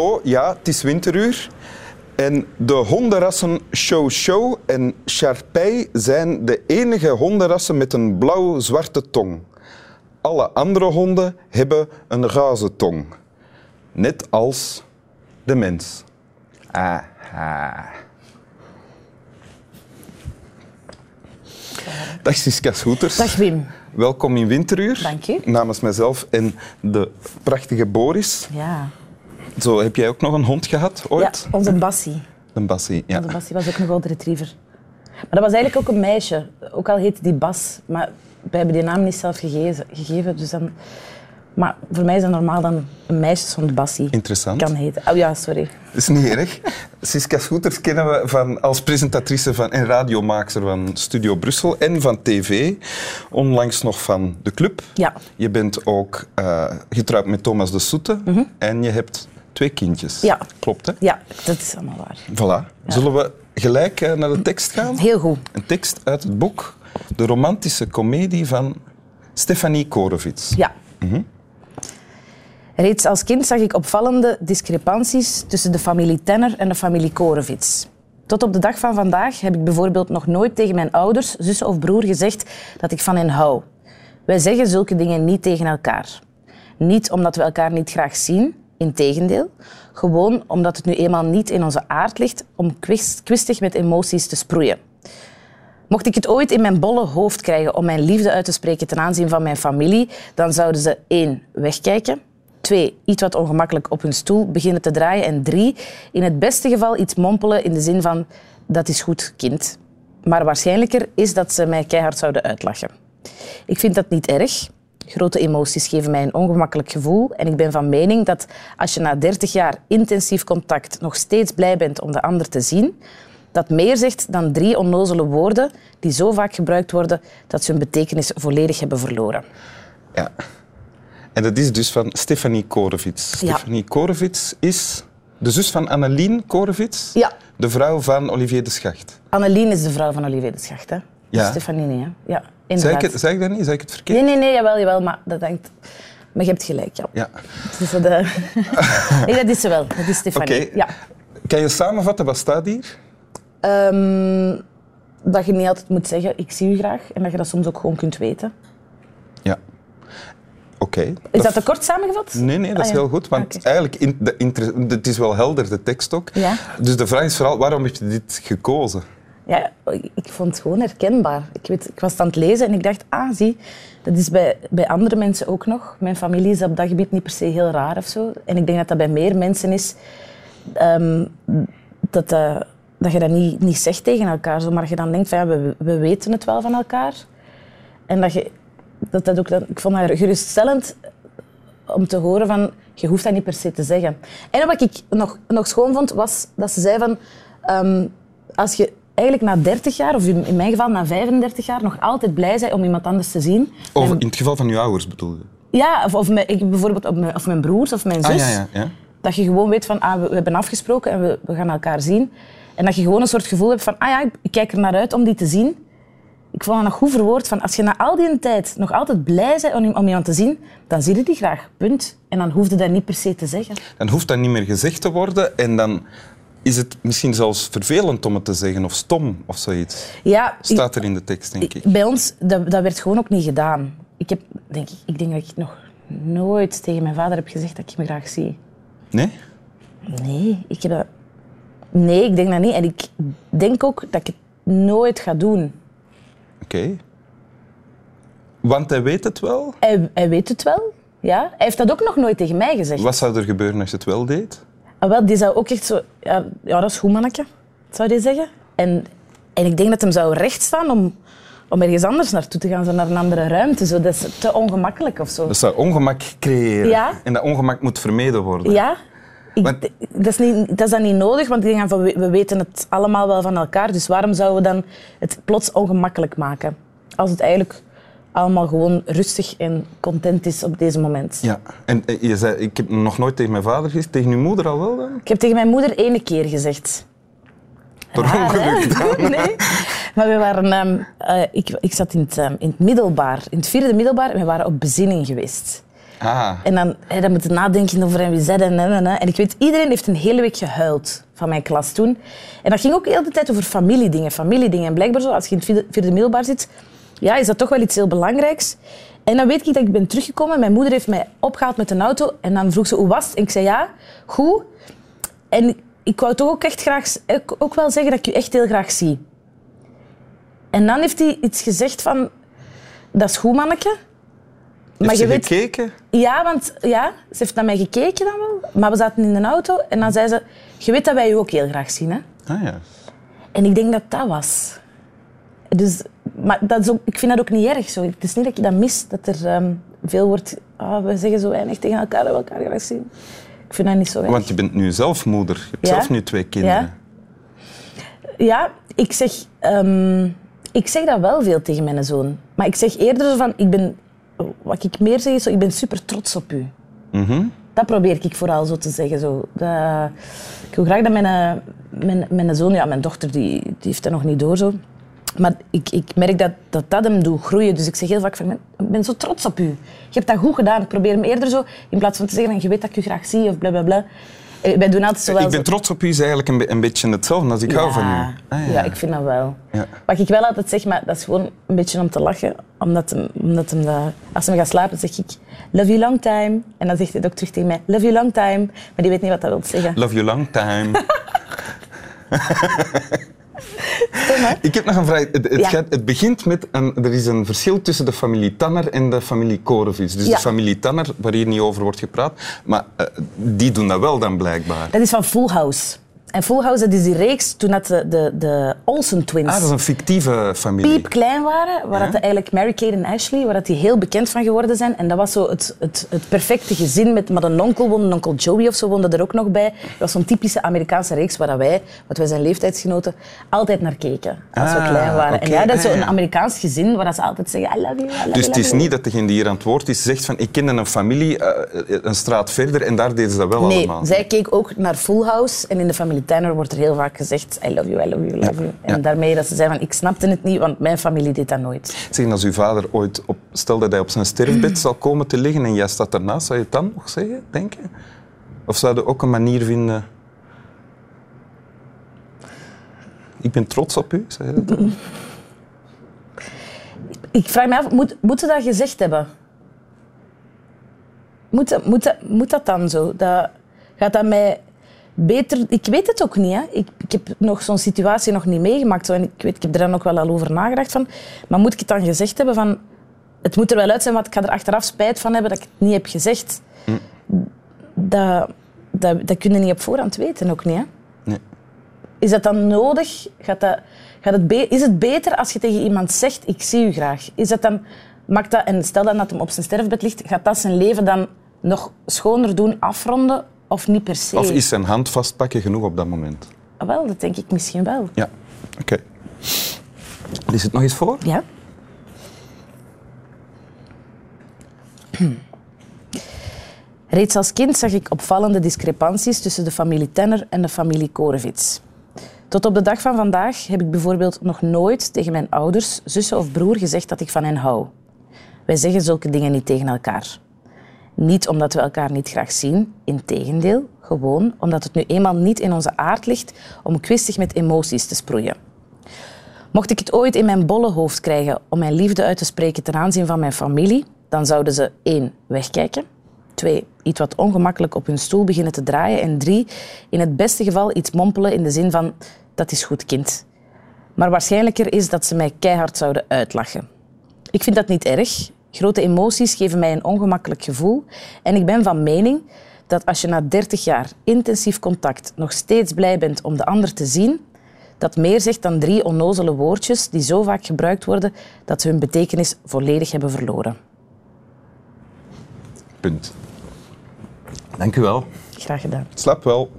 hallo, ja, het is winteruur. En de hondenrassen Show Show en Sharpei zijn de enige hondenrassen met een blauw-zwarte tong. Alle andere honden hebben een roze tong. Net als de mens. Aha. Dag Siska Soeters. Dag Wim. Welkom in Winteruur. Dank u. Namens mezelf en de prachtige Boris. Ja. Zo, heb jij ook nog een hond gehad ja, ooit? onze Bassie. Een Bassie, ja. Onze Bassie was ook een golden retriever. Maar dat was eigenlijk ook een meisje. Ook al heette die Bas. Maar wij hebben die naam niet zelf gegeven. gegeven dus dan... Maar voor mij is het normaal dan een meisjeshond Bassie Interessant. kan heten. Oh ja, sorry. Dat is niet erg. Siska Scooters kennen we van, als presentatrice van, en radiomaakster van Studio Brussel en van tv. Onlangs nog van de club. Ja. Je bent ook eh, getrouwd met Thomas de Soete en je hebt twee kindjes. Mhm. Ja. Klopt, hè? Ja, dat is allemaal waar. Voilà. Zullen we gelijk eh, naar de tekst gaan? Heel goed. Een tekst uit het boek De romantische komedie van Stefanie Korovits. Ja. Reeds als kind zag ik opvallende discrepanties tussen de familie Tenner en de familie Korovits. Tot op de dag van vandaag heb ik bijvoorbeeld nog nooit tegen mijn ouders, zussen of broer gezegd dat ik van hen hou. Wij zeggen zulke dingen niet tegen elkaar. Niet omdat we elkaar niet graag zien, integendeel. Gewoon omdat het nu eenmaal niet in onze aard ligt om kwist- kwistig met emoties te sproeien. Mocht ik het ooit in mijn bolle hoofd krijgen om mijn liefde uit te spreken ten aanzien van mijn familie, dan zouden ze één wegkijken, twee iets wat ongemakkelijk op hun stoel beginnen te draaien en drie in het beste geval iets mompelen in de zin van dat is goed, kind. Maar waarschijnlijker is dat ze mij keihard zouden uitlachen. Ik vind dat niet erg. Grote emoties geven mij een ongemakkelijk gevoel en ik ben van mening dat als je na 30 jaar intensief contact nog steeds blij bent om de ander te zien, dat meer zegt dan drie onnozele woorden die zo vaak gebruikt worden dat ze hun betekenis volledig hebben verloren. Ja. En dat is dus van Stefanie Korovits. Ja. Stefanie Korovits is de zus van Annelien Korovits, Ja. de vrouw van Olivier de Schacht. Annelien is de vrouw van Olivier de Schacht, hè? Ja. Stefanie niet, hè? Ja, Zeg ik, het, zeg ik dat niet? Zeg ik het verkeerd? Nee, nee, nee, jawel, jawel, maar dat denkt... Maar je hebt gelijk, ja. Ja. Dus dat, eh, nee, dat is ze wel. Dat is Stefanie. Oké. Ja. Kan je samenvatten, wat staat hier? Ehm, dat je niet altijd moet zeggen, ik zie u graag. En dat je dat soms ook gewoon kunt weten. Ja. Oké. Is dat te kort samengevat? Nee, nee, dat is Ah, ja. heel goed. Want eigenlijk, in, de, het is wel helder, de tekst ook. Ja. Dus de vraag is vooral, waarom heb je dit gekozen? Ja, ik vond het gewoon herkenbaar. Ik, weet, ik was aan het lezen en ik dacht, ah, zie, dat is bij, bij andere mensen ook nog. Mijn familie is op dat gebied niet per se heel raar of zo. En ik denk dat dat bij meer mensen is, ehm, dat, eh, dat je dat niet, niet zegt tegen elkaar. Zo, maar je dan denkt, van, ja, we, we weten het wel van elkaar. En dat je, dat dat ook, dat, ik vond dat geruststellend om te horen van, je hoeft dat niet per se te zeggen. En wat ik nog, nog schoon vond, was dat ze zei van, ehm, als je eigenlijk na 30 jaar, of in mijn geval na 35 jaar, nog altijd blij bent om iemand anders te zien. Of in het geval van je ouders bedoel je? ja, of, of mijn, ik, bijvoorbeeld op mijn, of mijn broers of mijn zus. Ah, ja, ja, ja. Dat je gewoon weet van, ah, we, we hebben afgesproken en we, we gaan elkaar zien. En dat je gewoon een soort gevoel hebt van, ah ja, ik, kijk er naar uit om die te zien. Ik vond dat nog goed verwoord. Van, als je na al die tijd nog altijd blij bent om, om iemand te zien, dan zie je die graag. Punt. En dan hoefde dat niet per se te zeggen. Dan hoeft dat niet meer gezegd te worden en dan is het misschien zelfs vervelend om het te zeggen of stom of zoiets. Ja, Staat er in de tekst, denk ik. Bij ons, dat, dat werd gewoon ook niet gedaan. Ik, heb, denk, ik, ik denk dat ik nog nooit tegen mijn vader heb gezegd dat ik me graag zie. Nee? Nee, ik heb dat... Nee, ik denk dat niet. En ik denk ook dat ik het nooit ga doen. Oké. Want hij weet het wel. Hij, hij weet het wel, ja. Hij heeft dat ook nog nooit tegen mij gezegd. Wat zou er gebeuren als je het wel deed? Ah, wel, die zou ook echt zo... Ja, ja dat is goed, manneke, zou die zeggen. En, en ik denk dat hem zou recht staan om, om ergens anders naartoe te gaan, zo naar een andere ruimte. Zo. Dat is te ongemakkelijk of zo. Dat zou ongemak creëren. Ja. En dat ongemak moet vermeden worden. Ja, ik, Want- dat, is niet, dat is dan niet nodig, want ik denk van, we, we weten het allemaal wel van elkaar. Dus waarom zouden we dan het plots ongemakkelijk maken? Als het eigenlijk allemaal gewoon rustig en content is op deze moment. Ja. En eh, je zei, ik heb nog nooit tegen mijn vader gezegd. Tegen uw moeder al wel dan? Ik heb tegen mijn moeder ene keer gezegd. Per ongeluk dan? Nee. Maar we waren, ehm, eh, ik, ik zat in het, ehm, in het middelbaar, in het vierde middelbaar, en we waren op bezinning geweest. Ah. En dan, hè, dan moet je nadenken over en wie zei dat, en, en, en. En ik weet, iedereen heeft een hele week gehuild van mijn klas toen. En dat ging ook heel de tijd over familiedingen, familiedingen. En blijkbaar zo, als je in het vierde middelbaar zit, ja, is dat toch wel iets heel belangrijks. En dan weet ik dat ik ben teruggekomen. Mijn moeder heeft mij opgehaald met een auto. En dan vroeg ze, hoe was het? En ik zei, ja, goed. En ik wou toch ook echt graag, ook wel zeggen dat ik je echt heel graag zie. En dan heeft hij iets gezegd van, dat is goed, manneke. Heeft ze je weet, gekeken? ja, want ja, ze heeft naar mij gekeken dan wel. Maar we zaten in de auto en dan zei ze... Je weet dat wij je ook heel graag zien, hè? Ah ja. En ik denk dat dat was. Dus, maar dat is ook, ik vind dat ook niet erg. Zo. Het is niet dat je dat mis, dat er ehm, veel wordt... ah, we zeggen zo weinig tegen elkaar we elkaar graag zien. Ik vind dat niet zo erg. Want je bent nu zelf moeder. Je hebt Ja. zelf nu twee kinderen. Ja, ik zeg, ehm, ik zeg dat wel veel tegen mijn zoon. Maar ik zeg eerder zo van, ik ben, wat ik meer zeg is zo, ik ben super trots op u. Mhm. Dat probeer ik vooral zo te zeggen. Zo. Dat, ik wil graag dat mijn, eh, mijn, mijn zoon, ja, mijn dochter, die, die heeft dat nog niet door zo. Maar ik, ik merk dat, dat dat hem doet groeien. Dus ik zeg heel vaak van, ik ben zo trots op u. Je hebt dat goed gedaan. Ik probeer hem eerder zo, in plaats van te zeggen, je weet dat ik u graag zie of bla bla bla. Eh, Wij doen altijd zo wel Ik ben zo- trots op u is eigenlijk een, een beetje hetzelfde als ik hou van u. ja. Ah, ja, ik vind dat wel. Ja. Wat ik wel altijd zeg, maar dat is gewoon een beetje om te lachen. Omdat hem, omdat hem dat, als hij gaat slapen, zeg ik love you long time. En dan zegt hij ook terug tegen mij love you long time. Maar die weet niet wat dat wil zeggen. Love you long time. Ik heb nog een vraag. Het, het, Ja. gaat- het begint met, een, er is een verschil tussen de familie Tanner en de familie Korevits. Dus Ja. de familie Tanner, waar hier niet over wordt gepraat, maar eh, die doen dat wel dan blijkbaar. Dat is van Full House. En Full House, dat is die reeks toen dat de, de, de Olsen twins Ah, dat is een fictieve familie. piep klein waren, waar Ja. dat eigenlijk Mary-Kate en Ashley, waar dat die heel bekend van geworden zijn. En dat was zo het, het, het perfecte gezin met, met een onkel, woonde, een onkel Joey of zo woonde er ook nog bij. Dat was zo'n typische Amerikaanse reeks waar dat wij, wat wij zijn leeftijdsgenoten, altijd naar keken als we Ah, klein waren. En ja, dat is Ah, zo'n. Amerikaans gezin waar dat ze altijd zeggen I love you, I love Dus het is niet dat degene die hier aan het woord is zegt van ik kende een familie eh, een straat verder en daar deden ze dat wel Nee, allemaal. zij keek ook naar Full House en in de familie Tanner wordt er heel vaak gezegd I love you, I love you, I love you. En daarmee dat ze zei van ik snapte het niet, want mijn familie deed dat nooit. Zeg, als uw vader ooit, op, stel dat hij op zijn sterfbed zal komen te liggen en jij staat ernaast, zou je het dan nog zeggen, denken? Of zou je ook een manier vinden... Ik ben trots op u, zei je dat dan? Ik vraag me af, moet, moeten dat gezegd hebben? Moet, dat- moet, moet dat dan zo? Dat, gaat dat mij beter... Ik weet het ook niet. Hè. Ik, ik heb nog zo'n situatie nog niet meegemaakt. Zo, en ik, weet, ik heb er dan ook wel al over nagedacht. Van, maar moet ik het dan gezegd hebben van... Het moet er wel uit zijn, want ik ga er achteraf spijt van hebben dat ik het niet heb gezegd. Dat, dat, dat kun je niet op voorhand weten, ook niet. Hè. Nee. Is dat dan nodig? Gaat dat, gaat het be- is het beter als je tegen iemand zegt, ik zie u graag? Is dat dan, maakt dat, en stel dan dat hem op zijn sterfbed ligt, gaat dat zijn leven dan nog schoner doen, afronden of niet per se? Of is zijn hand vastpakken genoeg op dat moment? Ah, Wel, dat denk ik misschien wel. Ja. Oké. Lees het nog eens voor? Ja? Reeds als kind zag ik opvallende discrepanties tussen de familie Tenner en de familie Korevits. Tot op de dag van vandaag heb ik bijvoorbeeld nog nooit tegen mijn ouders, zussen of broer gezegd dat ik van hen hou. Wij zeggen zulke dingen niet tegen elkaar. Niet omdat we elkaar niet graag zien, integendeel, gewoon omdat het nu eenmaal niet in onze aard ligt om kwistig met emoties te sproeien. Mocht ik het ooit in mijn bolle hoofd krijgen om mijn liefde uit te spreken ten aanzien van mijn familie, dan zouden ze één wegkijken, twee iets wat ongemakkelijk op hun stoel beginnen te draaien en drie in het beste geval iets mompelen in de zin van dat is goed kind. Maar waarschijnlijker is dat ze mij keihard zouden uitlachen. Ik vind dat niet erg. Grote emoties geven mij een ongemakkelijk gevoel en ik ben van mening dat als je na 30 jaar intensief contact nog steeds blij bent om de ander te zien, dat meer zegt dan drie onnozele woordjes die zo vaak gebruikt worden dat ze hun betekenis volledig hebben verloren. Punt. Dank u wel. Graag gedaan. Slap wel.